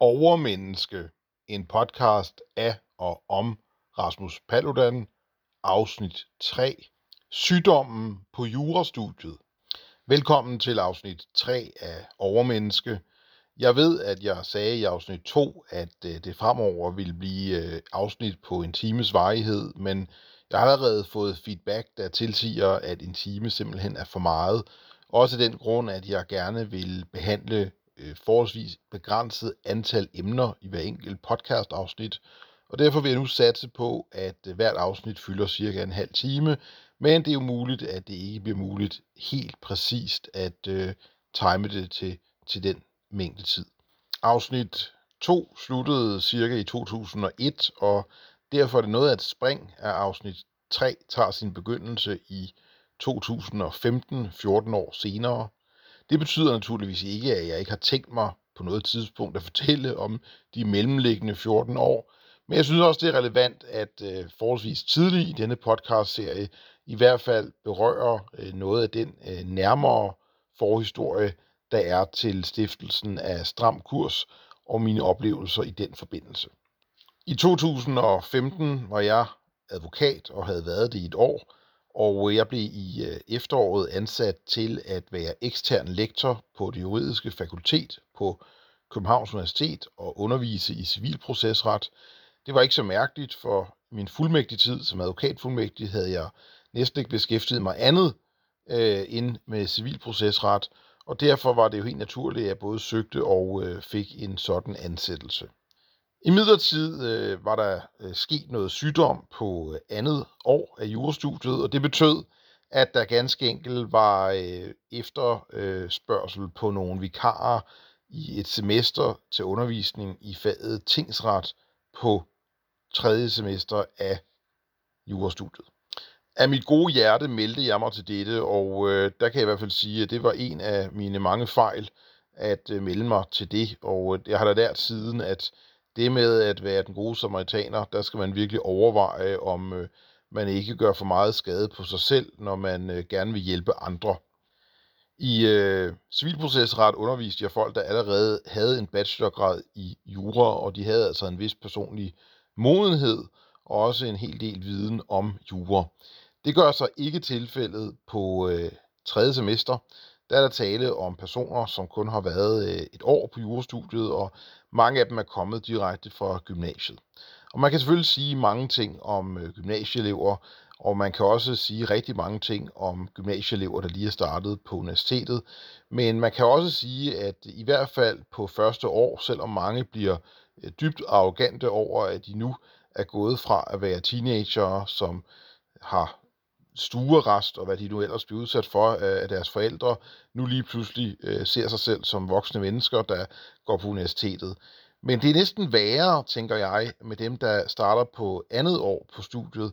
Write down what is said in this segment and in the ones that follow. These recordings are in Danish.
Overmenneske, en podcast af og om Rasmus Paludan, afsnit 3, Sygdommen på jurastudiet. Velkommen til afsnit 3 af Overmenneske. Jeg ved, at jeg sagde i afsnit 2, at øh, det fremover ville blive øh, afsnit på en times varighed, men jeg har allerede fået feedback, der tilsiger, at en time simpelthen er for meget. Også den grund, at jeg gerne vil behandle øh, forholdsvis begrænset antal emner i hver enkelt podcast-afsnit, og derfor vil jeg nu satse på, at øh, hvert afsnit fylder cirka en halv time, men det er jo muligt, at det ikke bliver muligt helt præcist at øh, time det til, til den mængde tid. Afsnit 2 sluttede cirka i 2001, og derfor er det noget af et spring, at afsnit 3 tager sin begyndelse i 2015, 14 år senere. Det betyder naturligvis ikke, at jeg ikke har tænkt mig på noget tidspunkt at fortælle om de mellemliggende 14 år, men jeg synes også, det er relevant at øh, forholdsvis tidligt i denne podcast-serie i hvert fald berører øh, noget af den øh, nærmere forhistorie, der er til stiftelsen af Stram Kurs og mine oplevelser i den forbindelse. I 2015 var jeg advokat og havde været det i et år, og øh, jeg blev i øh, efteråret ansat til at være ekstern lektor på det juridiske fakultet på Københavns Universitet og undervise i civilprocesret. Det var ikke så mærkeligt, for min fuldmægtige tid som advokatfuldmægtig havde jeg næsten ikke beskæftiget mig andet øh, end med civilprocesret, og derfor var det jo helt naturligt, at jeg både søgte og øh, fik en sådan ansættelse. I midlertid øh, var der øh, sket noget sygdom på øh, andet år af jurastudiet, og det betød, at der ganske enkelt var øh, efterspørgsel øh, på nogle vikarer i et semester til undervisning i faget tingsret på tredje semester af jurastudiet. Af mit gode hjerte meldte jeg mig til dette, og øh, der kan jeg i hvert fald sige, at det var en af mine mange fejl at øh, melde mig til det, og øh, jeg har da lært siden, at det med at være den gode samaritaner, der skal man virkelig overveje, om øh, man ikke gør for meget skade på sig selv, når man øh, gerne vil hjælpe andre. I øh, civilprocessret underviste jeg folk, der allerede havde en bachelorgrad i jura, og de havde altså en vis personlig modenhed og også en hel del viden om jura. Det gør sig ikke tilfældet på øh, tredje semester. Der er der tale om personer, som kun har været øh, et år på jurastudiet, og mange af dem er kommet direkte fra gymnasiet. Og man kan selvfølgelig sige mange ting om øh, gymnasieelever, og man kan også sige rigtig mange ting om gymnasieelever, der lige er startet på universitetet. Men man kan også sige, at i hvert fald på første år, selvom mange bliver øh, dybt arrogante over, at de nu er gået fra at være teenager, som har stuerest og hvad de nu ellers bliver udsat for af deres forældre, nu lige pludselig øh, ser sig selv som voksne mennesker, der går på universitetet. Men det er næsten værre, tænker jeg, med dem, der starter på andet år på studiet,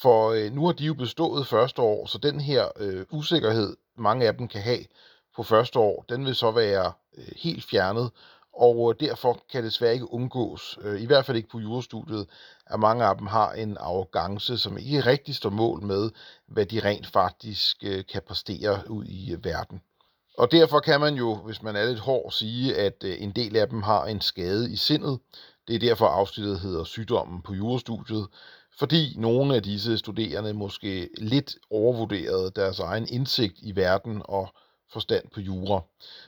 for øh, nu har de jo bestået første år, så den her øh, usikkerhed, mange af dem kan have på første år, den vil så være øh, helt fjernet, og øh, derfor kan det desværre ikke undgås, øh, i hvert fald ikke på jurastudiet, at mange af dem har en arrogance, som ikke rigtig står mål med, hvad de rent faktisk øh, kan præstere ud i verden. Og derfor kan man jo, hvis man er lidt hård, sige, at en del af dem har en skade i sindet. Det er derfor afsnittet hedder sygdommen på jurastudiet, fordi nogle af disse studerende måske lidt overvurderede deres egen indsigt i verden og forstand på jura.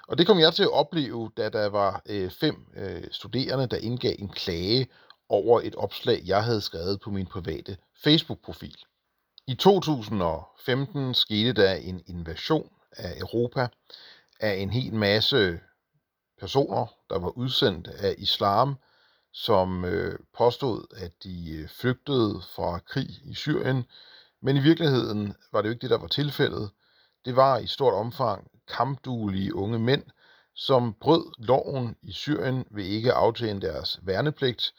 Og det kom jeg til at opleve, da der var øh, fem øh, studerende, der indgav en klage over et opslag, jeg havde skrevet på min private Facebook-profil. I 2015 skete der en invasion af Europa af en hel masse personer, der var udsendt af islam, som øh, påstod, at de øh, flygtede fra krig i Syrien. Men i virkeligheden var det jo ikke det, der var tilfældet. Det var i stort omfang kampduelige unge mænd, som brød loven i Syrien ved ikke at aftjene deres værnepligt,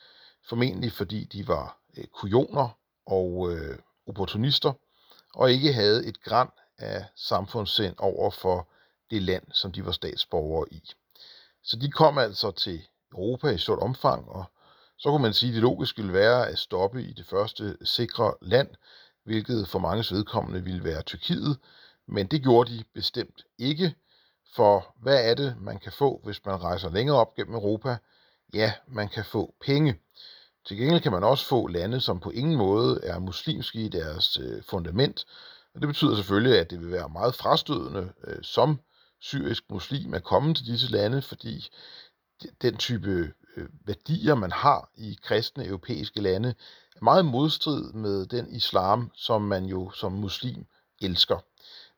formentlig fordi de var øh, kujoner og øh, opportunister, og ikke havde et græn af samfundssind over for det land, som de var statsborgere i. Så de kom altså til Europa i stort omfang, og så kunne man sige, at det logiske ville være at stoppe i det første sikre land, hvilket for mange vedkommende ville være Tyrkiet, men det gjorde de bestemt ikke, for hvad er det, man kan få, hvis man rejser længere op gennem Europa? ja, man kan få penge. Til gengæld kan man også få lande, som på ingen måde er muslimske i deres øh, fundament. Og det betyder selvfølgelig, at det vil være meget frastødende øh, som syrisk muslim at komme til disse lande, fordi den type øh, værdier, man har i kristne europæiske lande, er meget modstrid med den islam, som man jo som muslim elsker.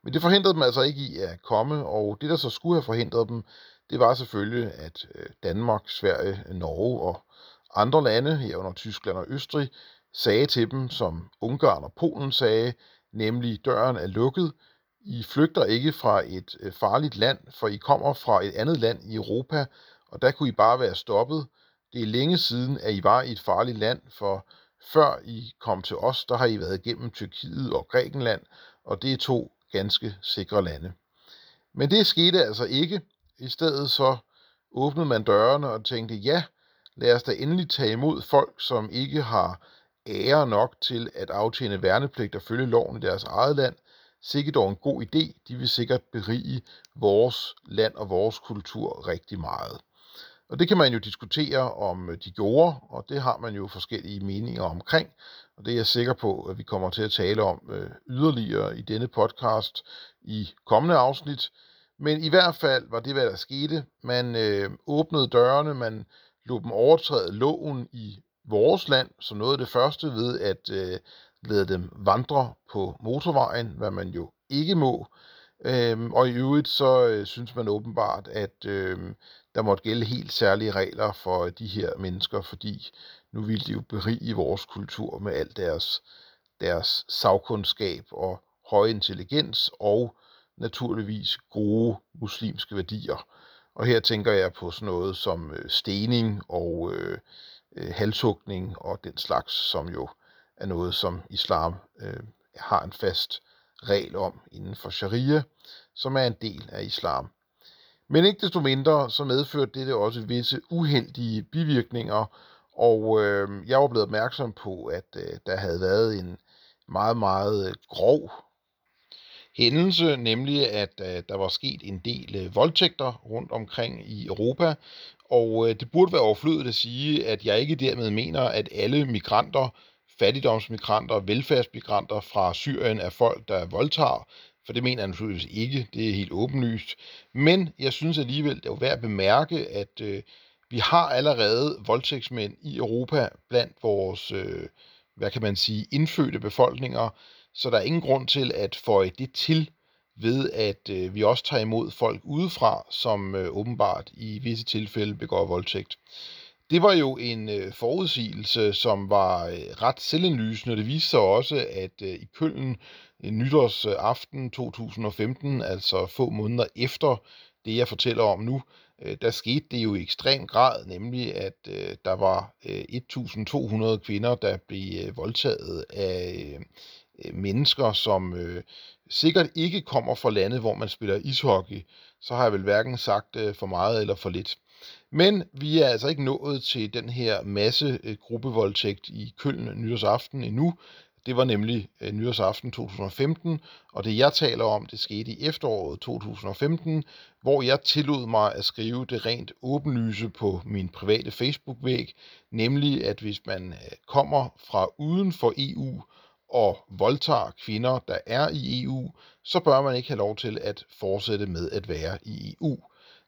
Men det forhindrede dem altså ikke i at komme, og det, der så skulle have forhindret dem, det var selvfølgelig, at øh, Danmark, Sverige, Norge og andre lande, herunder Tyskland og Østrig, sagde til dem, som Ungarn og Polen sagde, nemlig døren er lukket, I flygter ikke fra et øh, farligt land, for I kommer fra et andet land i Europa, og der kunne I bare være stoppet. Det er længe siden, at I var i et farligt land, for før I kom til os, der har I været igennem Tyrkiet og Grækenland, og det er to ganske sikre lande. Men det skete altså ikke. I stedet så åbnede man dørene og tænkte, ja, lad os da endelig tage imod folk, som ikke har ære nok til at aftjene værnepligt og følge loven i deres eget land. Sikkert dog en god idé. De vil sikkert berige vores land og vores kultur rigtig meget. Og det kan man jo diskutere, om øh, de gjorde, og det har man jo forskellige meninger omkring. Og det er jeg sikker på, at vi kommer til at tale om øh, yderligere i denne podcast i kommende afsnit. Men i hvert fald var det, hvad der skete. Man øh, åbnede dørene, man lod dem overtræde loven i vores land, som noget af det første ved at øh, lade dem vandre på motorvejen, hvad man jo ikke må. Øhm, og i øvrigt så øh, synes man åbenbart, at øh, der måtte gælde helt særlige regler for de her mennesker, fordi nu ville de jo berige vores kultur med al deres, deres sagkundskab og høj intelligens og naturligvis gode muslimske værdier. Og her tænker jeg på sådan noget som øh, stening og øh, øh, halshugning og den slags, som jo er noget, som islam øh, har en fast regel om inden for sharia, som er en del af islam. Men ikke desto mindre, så medførte det også visse uheldige bivirkninger, og øh, jeg var blevet opmærksom på, at øh, der havde været en meget, meget øh, grov hændelse, nemlig at øh, der var sket en del øh, voldtægter rundt omkring i Europa, og øh, det burde være overflødigt at sige, at jeg ikke dermed mener, at alle migranter, fattigdomsmigranter, og velfærdsmigranter fra Syrien er folk, der voldtager, for det mener jeg naturligvis ikke, det er helt åbenlyst. Men jeg synes alligevel, det er værd at bemærke, at øh, vi har allerede voldtægtsmænd i Europa blandt vores, øh, hvad kan man sige, indfødte befolkninger, så der er ingen grund til at føje det til ved, at øh, vi også tager imod folk udefra, som øh, åbenbart i visse tilfælde begår voldtægt. Det var jo en øh, forudsigelse, som var øh, ret selvindlysende. Det viste sig også, at øh, i Køln øh, nytårsaften 2015, altså få måneder efter det, jeg fortæller om nu, øh, der skete det jo i ekstrem grad, nemlig at øh, der var øh, 1.200 kvinder, der blev øh, voldtaget af øh, mennesker, som øh, sikkert ikke kommer fra lande, hvor man spiller ishockey. Så har jeg vel hverken sagt øh, for meget eller for lidt. Men vi er altså ikke nået til den her masse øh, gruppevoldtægt i Køln nytårsaften endnu. Det var nemlig øh, nytårsaften 2015, og det jeg taler om, det skete i efteråret 2015, hvor jeg tillod mig at skrive det rent åbenlyse på min private Facebook-væg, nemlig at hvis man øh, kommer fra uden for EU og voldtager kvinder, der er i EU, så bør man ikke have lov til at fortsætte med at være i EU.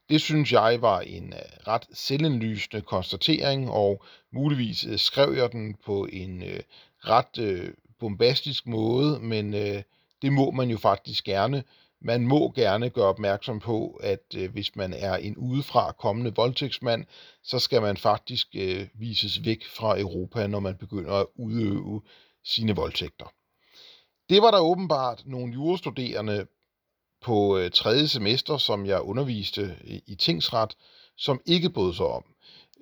Det synes jeg var en øh, ret selvindlysende konstatering, og muligvis øh, skrev jeg den på en øh, ret bombastisk måde, men det må man jo faktisk gerne. Man må gerne gøre opmærksom på, at hvis man er en udefra kommende voldtægtsmand, så skal man faktisk vises væk fra Europa, når man begynder at udøve sine voldtægter. Det var der åbenbart nogle jurastuderende på øh, tredje semester, som jeg underviste i tingsret, som ikke brød sig om.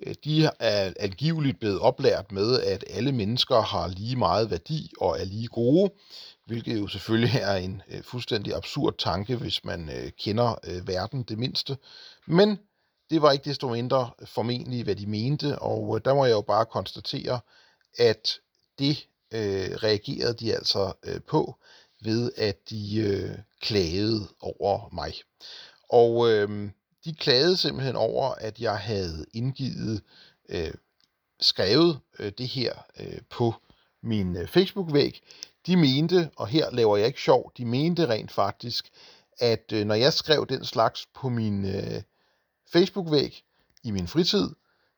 Øh, de er angiveligt blevet oplært med, at alle mennesker har lige meget værdi og er lige gode, hvilket jo selvfølgelig er en øh, fuldstændig absurd tanke, hvis man øh, kender øh, verden det mindste. Men det var ikke desto mindre formentlig, hvad de mente, og øh, der må jeg jo bare konstatere, at det øh, reagerede de altså øh, på ved at de øh, klagede over mig. Og øh, de klagede simpelthen over, at jeg havde indgivet, øh, skrevet øh, det her øh, på min øh, Facebook-væg. De mente, og her laver jeg ikke sjov, de mente rent faktisk, at øh, når jeg skrev den slags på min øh, Facebook-væg i min fritid,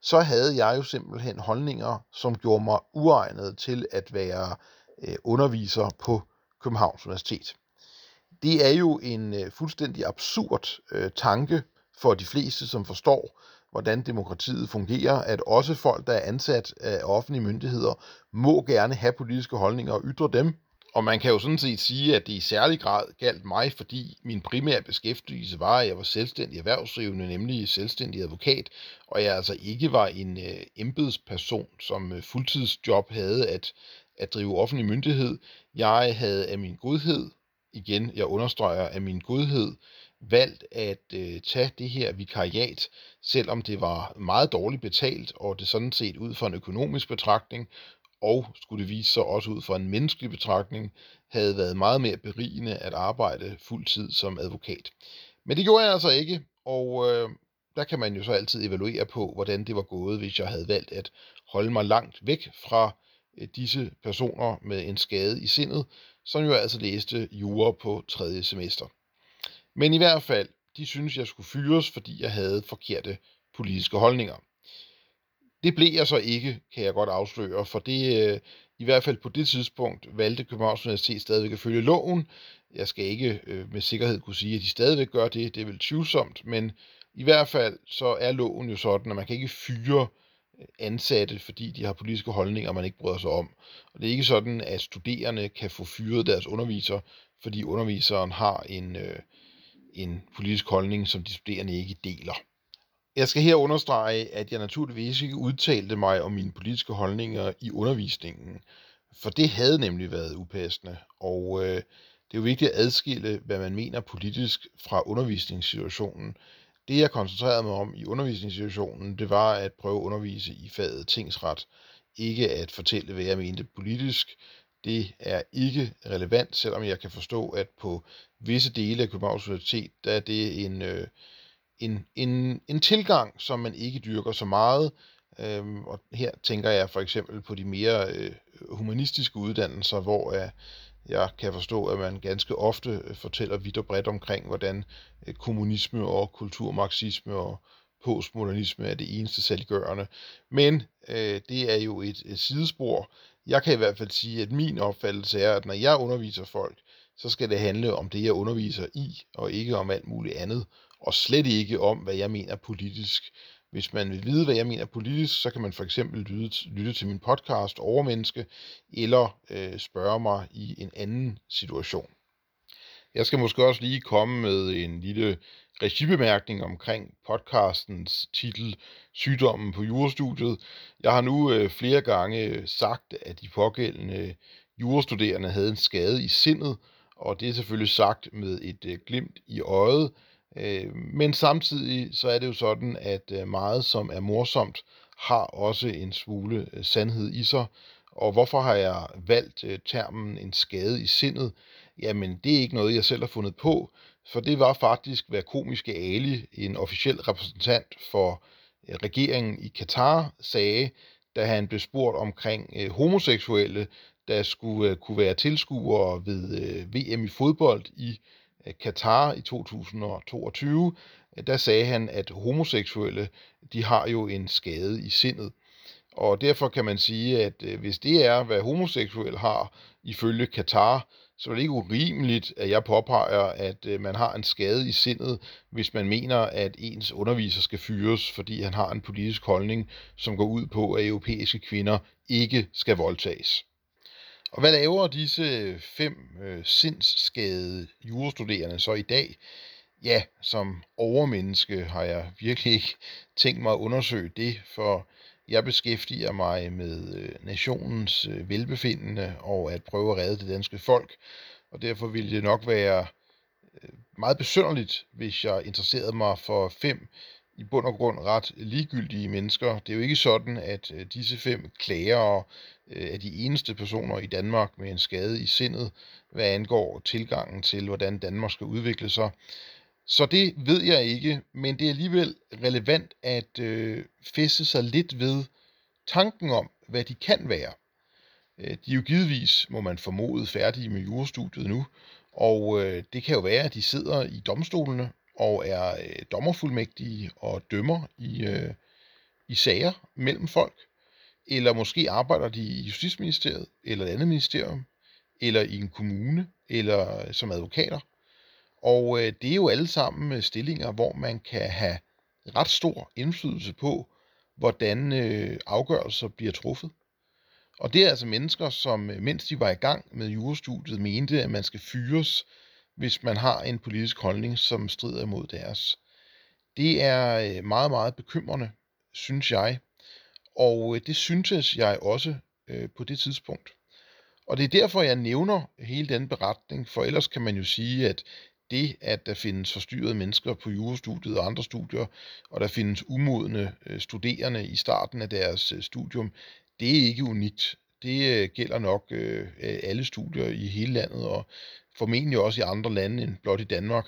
så havde jeg jo simpelthen holdninger, som gjorde mig uegnet til at være øh, underviser på Københavns Universitet. Det er jo en øh, fuldstændig absurd øh, tanke for de fleste, som forstår, hvordan demokratiet fungerer, at også folk, der er ansat af offentlige myndigheder, må gerne have politiske holdninger og ytre dem. Og man kan jo sådan set sige, at det i særlig grad galt mig, fordi min primære beskæftigelse var, at jeg var selvstændig erhvervsdrivende, nemlig selvstændig advokat, og jeg altså ikke var en øh, embedsperson, som øh, fuldtidsjob havde at, at drive offentlig myndighed. Jeg havde af min godhed, igen, jeg understreger af min godhed, valgt at øh, tage det her vikariat, selvom det var meget dårligt betalt, og det sådan set ud fra en økonomisk betragtning, og skulle det vise sig også ud fra en menneskelig betragtning, havde været meget mere berigende at arbejde fuldtid som advokat. Men det gjorde jeg altså ikke, og øh, der kan man jo så altid evaluere på, hvordan det var gået, hvis jeg havde valgt at holde mig langt væk fra øh, disse personer med en skade i sindet, som jo altså læste jura på tredje semester. Men i hvert fald, de synes, jeg skulle fyres, fordi jeg havde forkerte politiske holdninger. Det blev jeg så ikke, kan jeg godt afsløre, for det, øh, i hvert fald på det tidspunkt, valgte Københavns Universitet stadigvæk at følge loven. Jeg skal ikke øh, med sikkerhed kunne sige, at de stadigvæk gør det, det er vel tvivlsomt, men i hvert fald så er loven jo sådan, at man kan ikke fyre øh, ansatte, fordi de har politiske holdninger, man ikke bryder sig om. Og det er ikke sådan, at studerende kan få fyret deres underviser, fordi underviseren har en, øh, en politisk holdning, som de studerende ikke deler. Jeg skal her understrege, at jeg naturligvis ikke udtalte mig om mine politiske holdninger i undervisningen, for det havde nemlig været upassende, og øh, det er jo vigtigt at adskille, hvad man mener politisk fra undervisningssituationen. Det jeg koncentrerede mig om i undervisningssituationen, det var at prøve at undervise i faget tingsret, ikke at fortælle, hvad jeg mente politisk. Det er ikke relevant, selvom jeg kan forstå, at på visse dele af Københavns Universitet, der er det en, øh, en, en, en tilgang, som man ikke dyrker så meget. Øhm, og her tænker jeg for eksempel på de mere øh, humanistiske uddannelser, hvor øh, jeg kan forstå, at man ganske ofte øh, fortæller vidt og bredt omkring, hvordan øh, kommunisme og kulturmarxisme og postmodernisme er det eneste saliggørende. Men øh, det er jo et, et sidespor. Jeg kan i hvert fald sige, at min opfattelse er, at når jeg underviser folk, så skal det handle om det, jeg underviser i, og ikke om alt muligt andet og slet ikke om, hvad jeg mener politisk. Hvis man vil vide, hvad jeg mener politisk, så kan man for eksempel lytte, lytte til min podcast Overmenneske, eller øh, spørge mig i en anden situation. Jeg skal måske også lige komme med en lille regibemærkning omkring podcastens titel Sygdommen på jurastudiet. Jeg har nu øh, flere gange øh, sagt, at de pågældende øh, jurastuderende havde en skade i sindet, og det er selvfølgelig sagt med et øh, glimt i øjet, Øh, men samtidig så er det jo sådan, at øh, meget som er morsomt, har også en smule øh, sandhed i sig. Og hvorfor har jeg valgt øh, termen en skade i sindet? Jamen, det er ikke noget, jeg selv har fundet på, for det var faktisk, hvad komiske Ali, en officiel repræsentant for øh, regeringen i Katar, sagde, da han blev spurgt omkring øh, homoseksuelle, der skulle kunne være tilskuere ved VM i fodbold i Katar i 2022, øh, der sagde han, at homoseksuelle, de har jo en skade i sindet. Og derfor kan man sige, at øh, hvis det er, hvad homoseksuelle har ifølge Katar, så er det ikke urimeligt, at jeg påpeger, at øh, man har en skade i sindet, hvis man mener, at ens underviser skal fyres, fordi han har en politisk holdning, som går ud på, at europæiske kvinder ikke skal voldtages. Og hvad laver disse fem øh, sindsskadede jurastuderende så i dag? Ja, som overmenneske har jeg virkelig ikke tænkt mig at undersøge det, for jeg beskæftiger mig med øh, nationens øh, velbefindende og at prøve at redde det danske folk, og derfor ville det nok være øh, meget besynderligt, hvis jeg interesserede mig for fem i bund og grund ret ligegyldige mennesker. Det er jo ikke sådan, at øh, disse fem klager og Øh, er de eneste personer i Danmark med en skade i sindet, hvad angår tilgangen til, hvordan Danmark skal udvikle sig. Så det ved jeg ikke, men det er alligevel relevant at øh, fæste sig lidt ved tanken om, hvad de kan være. Øh, de er jo givetvis, må man formode, færdige med jurastudiet nu, og øh, det kan jo være, at de sidder i domstolene og er øh, dommerfuldmægtige og dømmer i, øh, i sager mellem folk. Eller måske arbejder de i Justitsministeriet, eller et andet ministerium, eller i en kommune, eller øh, som advokater. Og øh, det er jo alle sammen øh, stillinger, hvor man kan have ret stor indflydelse på, hvordan øh, afgørelser bliver truffet. Og det er altså mennesker, som øh, mens de var i gang med jurastudiet, mente, at man skal fyres, hvis man har en politisk holdning, som strider imod deres. Det er meget, meget bekymrende, synes jeg. Og øh, det syntes jeg også øh, på det tidspunkt. Og det er derfor, jeg nævner hele den beretning, for ellers kan man jo sige, at det, at der findes forstyrrede mennesker på jurastudiet og andre studier, og der findes umodne øh, studerende i starten af deres øh, studium, det er ikke unikt. Det gælder nok alle studier i hele landet, og formentlig også i andre lande end blot i Danmark.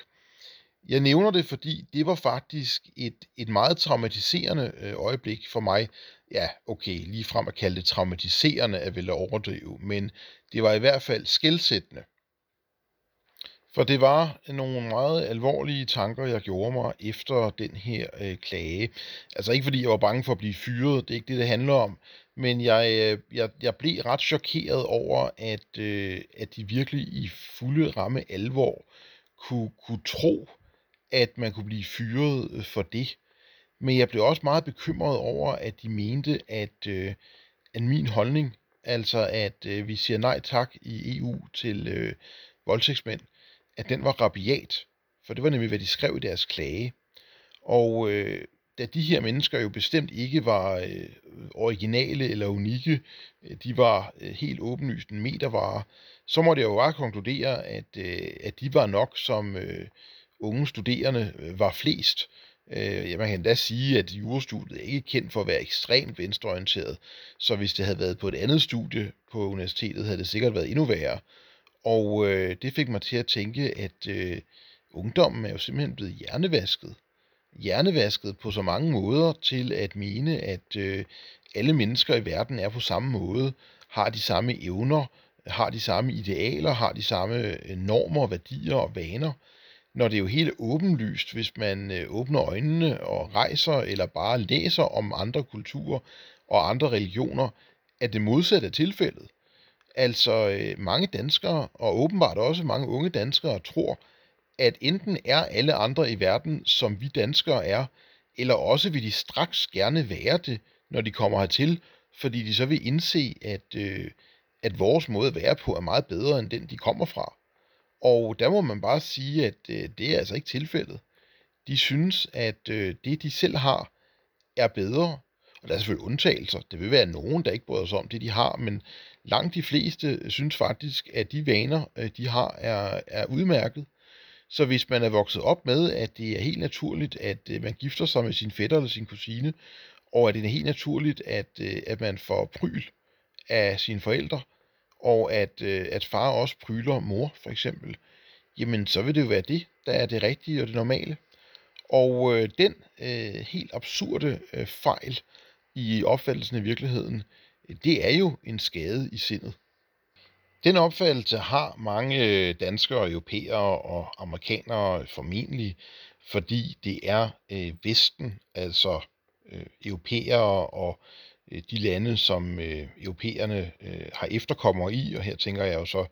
Jeg nævner det, fordi det var faktisk et, et meget traumatiserende øh, øjeblik for mig. Ja, okay, lige frem at kalde det traumatiserende er vel at overdrive, men det var i hvert fald skældsættende. For det var nogle meget alvorlige tanker, jeg gjorde mig efter den her øh, klage. Altså ikke fordi jeg var bange for at blive fyret, det er ikke det, det handler om. Men jeg, øh, jeg, jeg blev ret chokeret over, at, øh, at de virkelig i fulde ramme alvor kunne, kunne tro, at man kunne blive fyret øh, for det. Men jeg blev også meget bekymret over, at de mente, at, øh, at min holdning, altså at øh, vi siger nej tak i EU til øh, voldtægtsmænd, at den var rabiat. For det var nemlig, hvad de skrev i deres klage. Og øh, da de her mennesker jo bestemt ikke var øh, originale eller unikke, øh, de var øh, helt åbenlyst en metervare, så måtte jeg jo bare konkludere, at, øh, at de var nok som øh, unge studerende øh, var flest. Øh, ja, man kan endda sige, at jurastudiet er ikke kendt for at være ekstremt venstreorienteret, så hvis det havde været på et andet studie på universitetet, havde det sikkert været endnu værre. Og øh, det fik mig til at tænke, at øh, ungdommen er jo simpelthen blevet hjernevasket. Hjernevasket på så mange måder til at mene, at øh, alle mennesker i verden er på samme måde, har de samme evner, har de samme idealer, har de samme øh, normer, værdier og vaner. Når det er jo helt åbenlyst, hvis man øh, åbner øjnene og rejser eller bare læser om andre kulturer og andre religioner, at det modsatte er tilfældet. Altså øh, mange danskere, og åbenbart også mange unge danskere, tror, at enten er alle andre i verden, som vi danskere er, eller også vil de straks gerne være det, når de kommer hertil, fordi de så vil indse, at, øh, at vores måde at være på er meget bedre end den, de kommer fra. Og der må man bare sige, at øh, det er altså ikke tilfældet. De synes, at øh, det, de selv har, er bedre. Og der er selvfølgelig undtagelser. Det vil være nogen, der ikke bryder sig om det, de har, men langt de fleste øh, synes faktisk, at de vaner, øh, de har, er, er udmærket. Så hvis man er vokset op med, at det er helt naturligt, at øh, man gifter sig med sin fætter eller sin kusine, og at det er helt naturligt, at, øh, at man får pryl af sine forældre, og at, øh, at far også pryler mor, for eksempel, jamen så vil det jo være det, der er det rigtige og det normale. Og øh, den øh, helt absurde øh, fejl i opfattelsen af virkeligheden, det er jo en skade i sindet. Den opfattelse har mange øh, danskere, europæere og amerikanere formentlig, fordi det er øh, Vesten, altså øh, europæere og Øh, de lande, som øh, europæerne øh, har efterkommere i, og her tænker jeg jo så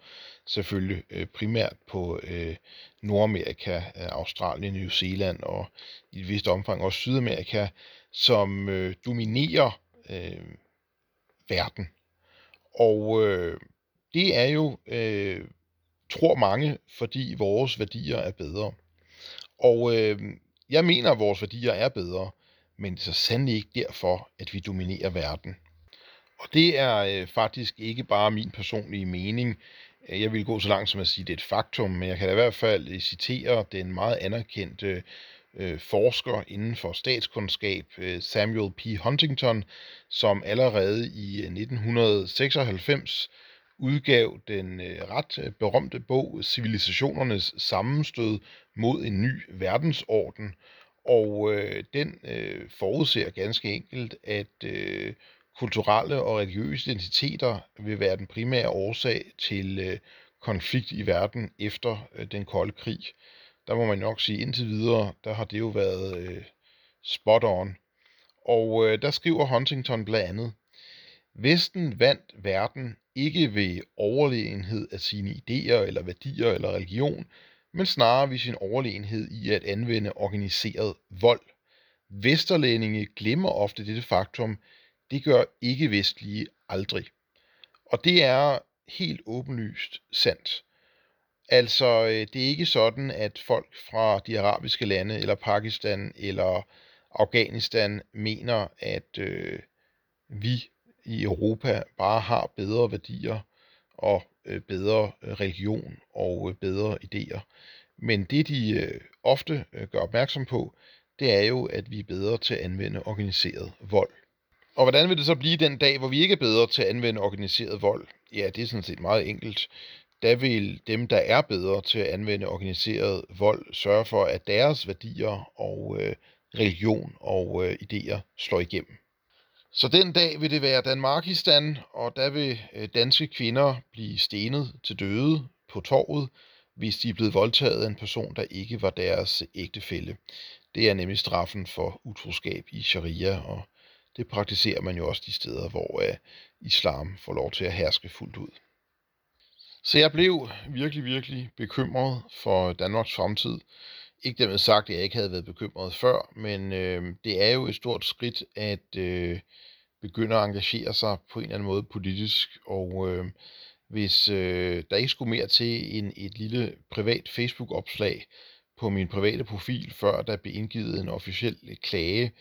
selvfølgelig øh, primært på øh, Nordamerika, øh, Australien, New Zealand og i et vist omfang også Sydamerika, som øh, dominerer øh, verden. Og øh, det er jo, øh, tror mange, fordi vores værdier er bedre. Og øh, jeg mener, at vores værdier er bedre, men det er så sandelig ikke derfor, at vi dominerer verden. Og det er øh, faktisk ikke bare min personlige mening. Øh, jeg vil gå så langt som at sige, at det er et faktum, men jeg kan da i hvert fald øh, citere den meget anerkendte øh, forsker inden for statskundskab, øh, Samuel P. Huntington, som allerede i øh, 1996 udgav den øh, ret berømte bog Civilisationernes sammenstød mod en ny verdensorden, og øh, den øh, forudser ganske enkelt, at øh, kulturelle og religiøse identiteter vil være den primære årsag til øh, konflikt i verden efter øh, den kolde krig. Der må man nok sige, indtil videre, der har det jo været øh, spot on. Og øh, der skriver Huntington blandt andet, Vesten vandt verden ikke ved overlegenhed af sine idéer eller værdier eller religion, men snarere ved sin overlegenhed i at anvende organiseret vold. Vesterlændinge glemmer ofte dette faktum, det gør ikke-vestlige aldrig. Og det er helt åbenlyst sandt. Altså, øh, det er ikke sådan, at folk fra de arabiske lande, eller Pakistan, eller Afghanistan mener, at øh, vi i Europa bare har bedre værdier og øh, bedre øh, religion og øh, bedre idéer. Men det de øh, ofte øh, gør opmærksom på, det er jo, at vi er bedre til at anvende organiseret vold. Og hvordan vil det så blive den dag, hvor vi ikke er bedre til at anvende organiseret vold? Ja, det er sådan set meget enkelt. Der vil dem, der er bedre til at anvende organiseret vold, sørge for, at deres værdier og øh, religion og øh, idéer slår igennem. Så den dag vil det være Danmarkistan, og der vil øh, danske kvinder blive stenet til døde på torvet, hvis de er blevet voldtaget af en person, der ikke var deres ægtefælle. Det er nemlig straffen for utroskab i sharia, og det praktiserer man jo også de steder, hvor uh, islam får lov til at herske fuldt ud. Så jeg blev virkelig, virkelig bekymret for Danmarks fremtid. Ikke dermed sagt, at jeg ikke havde været bekymret før, men øh, det er jo et stort skridt at øh, begynde at engagere sig på en eller anden måde politisk, og øh, hvis øh, der ikke skulle mere til end et lille privat Facebook-opslag på min private profil, før der blev indgivet en officiel øh, klage,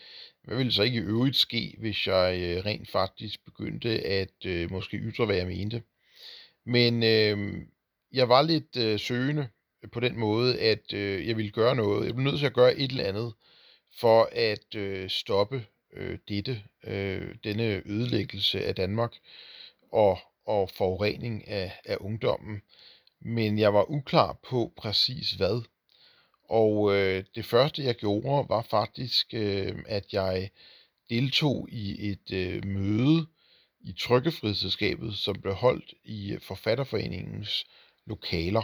hvad ville så ikke i øvrigt ske, hvis jeg øh, rent faktisk begyndte at øh, måske ytre, hvad jeg mente? Men øh, jeg var lidt øh, søgende på den måde, at øh, jeg ville gøre noget. Jeg blev nødt til at gøre et eller andet for at øh, stoppe øh, dette, øh, denne ødelæggelse af Danmark og, og forurening af, af ungdommen. Men jeg var uklar på præcis hvad. Og øh, det første jeg gjorde var faktisk, øh, at jeg deltog i et øh, møde i Trykkefrihedsselskabet, som blev holdt i Forfatterforeningens lokaler.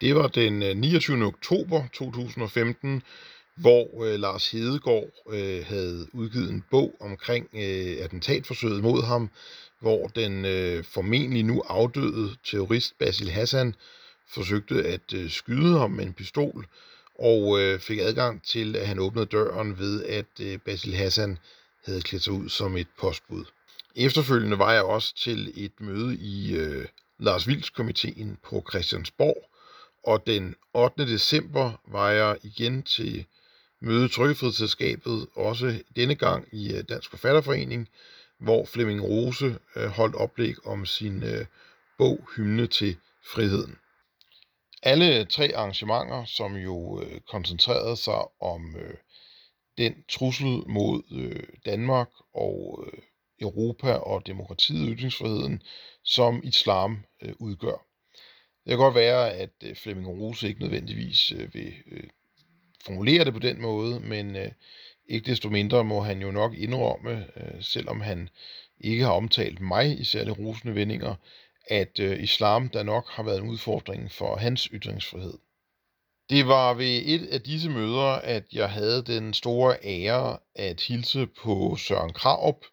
Det var den øh, 29. Oktober 2015, hvor øh, Lars Hedegaard øh, havde udgivet en bog omkring øh, attentatforsøget mod ham, hvor den øh, formentlig nu afdøde terrorist Basil Hassan forsøgte at øh, skyde ham med en pistol, og øh, fik adgang til, at han åbnede døren ved, at øh, Basil Hassan havde klædt sig ud som et postbud. Efterfølgende var jeg også til et møde i øh, Lars Vilds komiteen på Christiansborg, og den 8. december var jeg igen til møde Trykkefrihedsselskabet, også denne gang i øh, Dansk Forfatterforening, hvor Flemming Rose øh, holdt oplæg om sin øh, bog Hymne til friheden. Alle tre arrangementer, som jo koncentrerede sig om den trussel mod Danmark og Europa og demokratiet og ytringsfriheden, som islam udgør. Det kan godt være, at øh, Flemming Rose ikke nødvendigvis øh, vil øh, formulere det på den måde, men ikke desto mindre må han jo nok indrømme, selvom han ikke har omtalt mig i særlig rosende vendinger, at islam der nok har været en udfordring for hans ytringsfrihed. Det var ved et af disse møder, at jeg havde den store ære at hilse på Søren Kraup,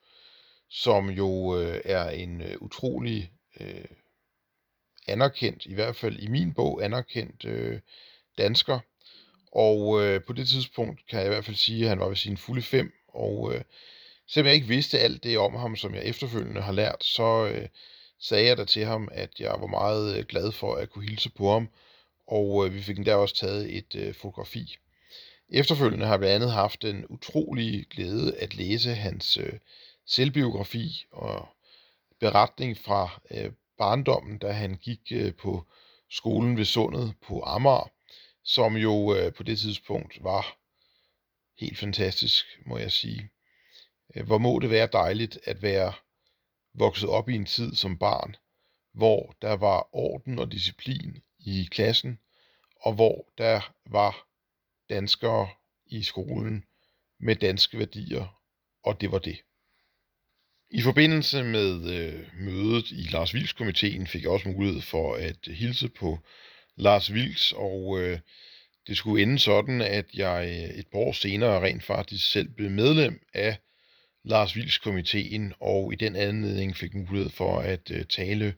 som jo øh, er en øh, utrolig øh, anerkendt, i hvert fald i min bog, anerkendt øh, dansker. Og øh, på det tidspunkt kan jeg i hvert fald sige, at han var ved sine fulde fem. Og øh, selvom jeg ikke vidste alt det om ham, som jeg efterfølgende har lært, så øh, sagde jeg da til ham, at jeg var meget øh, glad for at kunne hilse på ham. Og øh, vi fik endda også taget et øh, fotografi. Efterfølgende har jeg blandt andet haft den utrolige glæde at læse hans øh, selvbiografi og beretning fra øh, barndommen, da han gik øh, på skolen ved Sundet på Amager, som jo øh, på det tidspunkt var helt fantastisk, må jeg sige. Øh, hvor må det være dejligt at være vokset op i en tid som barn, hvor der var orden og disciplin i klassen, og hvor der var danskere i skolen med danske værdier, og det var det. I forbindelse med øh, mødet i Lars Vilks komiteen fik jeg også mulighed for at hilse på Lars Vilks, og øh, det skulle ende sådan, at jeg øh, et par år senere rent faktisk selv blev medlem af Lars Vilks komiteen, og i den anledning fik mulighed for at øh, tale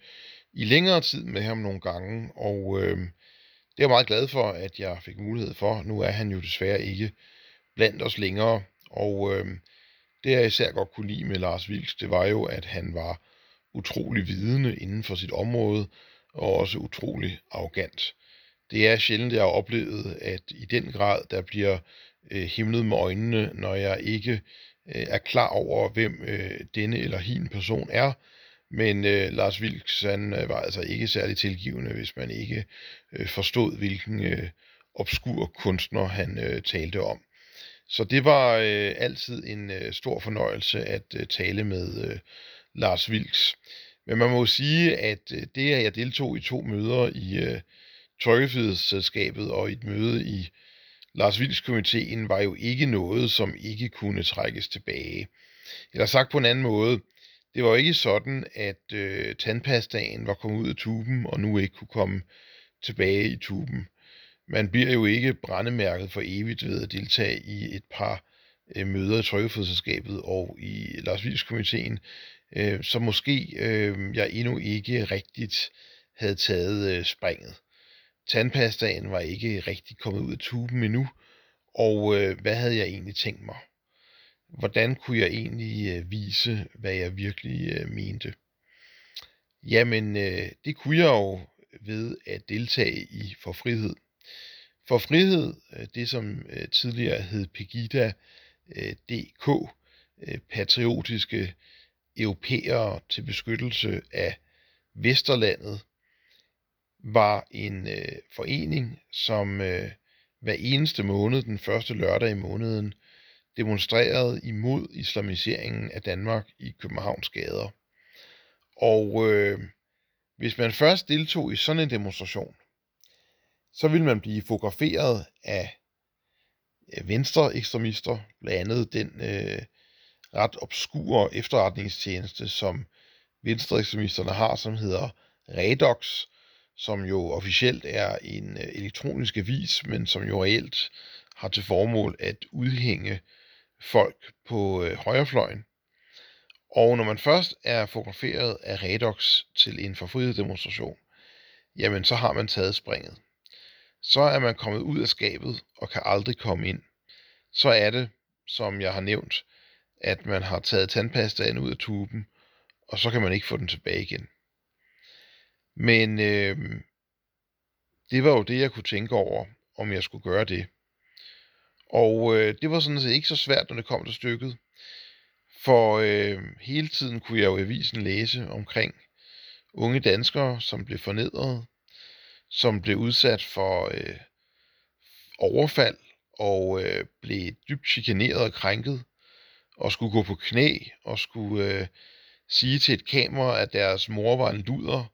i længere tid med ham nogle gange, og øh, det er jeg meget glad for, at jeg fik mulighed for. Nu er han jo desværre ikke blandt os længere, og øh, det jeg især godt kunne lide med Lars Vilks, det var jo, at han var utrolig vidende inden for sit område, og også utrolig arrogant. Det er sjældent, jeg har oplevet, at i den grad, der bliver øh, himlet med øjnene, når jeg ikke øh, er klar over, hvem øh, denne eller hin person er. Men øh, Lars Vilks, han øh, var altså ikke særlig tilgivende, hvis man ikke øh, forstod, hvilken øh, obskur kunstner han øh, talte om. Så det var øh, altid en øh, stor fornøjelse at øh, tale med øh, Lars Vilks. Men man må jo sige, at øh, det, at jeg deltog i to møder i øh, Trykkefrihedsselskabet og et møde i Lars Vilks komiteen, var jo ikke noget, som ikke kunne trækkes tilbage. Eller sagt på en anden måde, det var jo ikke sådan, at øh, tandpastaen var kommet ud af tuben, og nu ikke kunne komme tilbage i tuben man bliver jo ikke brændemærket for evigt ved at deltage i et par øh, møder i Trykkefrihedsselskabet og i Lars Vilks komiteen, øh, så måske øh, jeg endnu ikke rigtigt havde taget øh, springet. Tandpastaen var ikke rigtig kommet ud af tuben endnu, og øh, hvad havde jeg egentlig tænkt mig? Hvordan kunne jeg egentlig øh, vise, hvad jeg virkelig øh, mente? Jamen, øh, det kunne jeg jo ved at deltage i For Frihed. For frihed, øh, det som øh, tidligere hed Pegida.dk, øh, DK, patriotiske europæere til beskyttelse af Vesterlandet, var en forening, som hver eneste måned, den første lørdag i måneden, demonstrerede imod islamiseringen af Danmark i Københavns gader. Og øh, hvis man først deltog i sådan en demonstration, så vil man blive fotograferet af venstre ekstremister, blandt andet den øh, ret obskure efterretningstjeneste, som venstre ekstremisterne har, som hedder Redox, som jo officielt er en øh, elektronisk avis, men som jo reelt har til formål at udhænge folk på øh, højrefløjen. Og når man først er fotograferet af Redox til en forfrihedsdemonstration, jamen så har man taget springet så er man kommet ud af skabet og kan aldrig komme ind. Så er det, som jeg har nævnt, at man har taget tandpastaen ud af tuben, og så kan man ikke få den tilbage igen. Men øh, det var jo det, jeg kunne tænke over, om jeg skulle gøre det. Og øh, det var sådan set ikke så svært, når det kom til stykket. For øh, hele tiden kunne jeg jo i avisen læse omkring unge danskere, som blev fornedret, som blev udsat for øh, overfald og øh, blev dybt chikaneret og krænket, og skulle gå på knæ og skulle øh, sige til et kamera, at deres mor var en luder,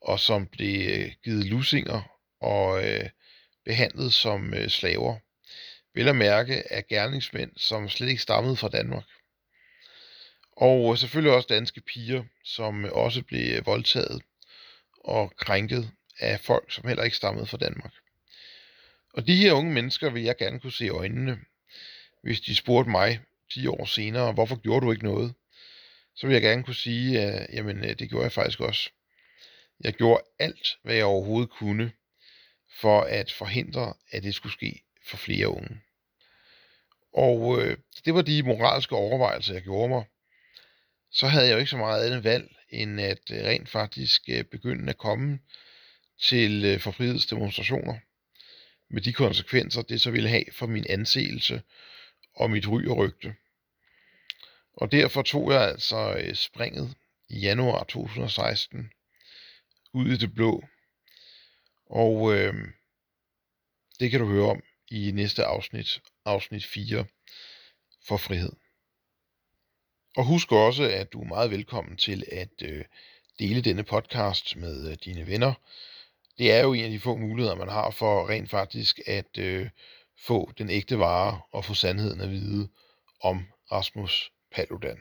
og som blev øh, givet lusinger og øh, behandlet som øh, slaver. Vel at mærke af gerningsmænd, som slet ikke stammede fra Danmark. Og øh, selvfølgelig også danske piger, som også blev øh, voldtaget og krænket af folk, som heller ikke stammede fra Danmark. Og de her unge mennesker vil jeg gerne kunne se i øjnene, hvis de spurgte mig 10 år senere, hvorfor gjorde du ikke noget? Så vil jeg gerne kunne sige, at jamen, øh, det gjorde jeg faktisk også. Jeg gjorde alt, hvad jeg overhovedet kunne, for at forhindre, at det skulle ske for flere unge. Og øh, det var de moralske overvejelser, jeg gjorde mig. Så havde jeg jo ikke så meget andet valg, end at øh, rent faktisk øh, begynde at komme til øh, forfrihedsdemonstrationer, med de konsekvenser, det så ville have for min anseelse og mit ry og rygte. Og derfor tog jeg altså øh, springet i januar 2016 ud i det blå. Og øh, det kan du høre om i næste afsnit, afsnit 4 for frihed. Og husk også, at du er meget velkommen til at øh, dele denne podcast med øh, dine venner. Det er jo en af de få muligheder, man har for rent faktisk at øh, få den ægte vare og få sandheden at vide om Rasmus Paludan.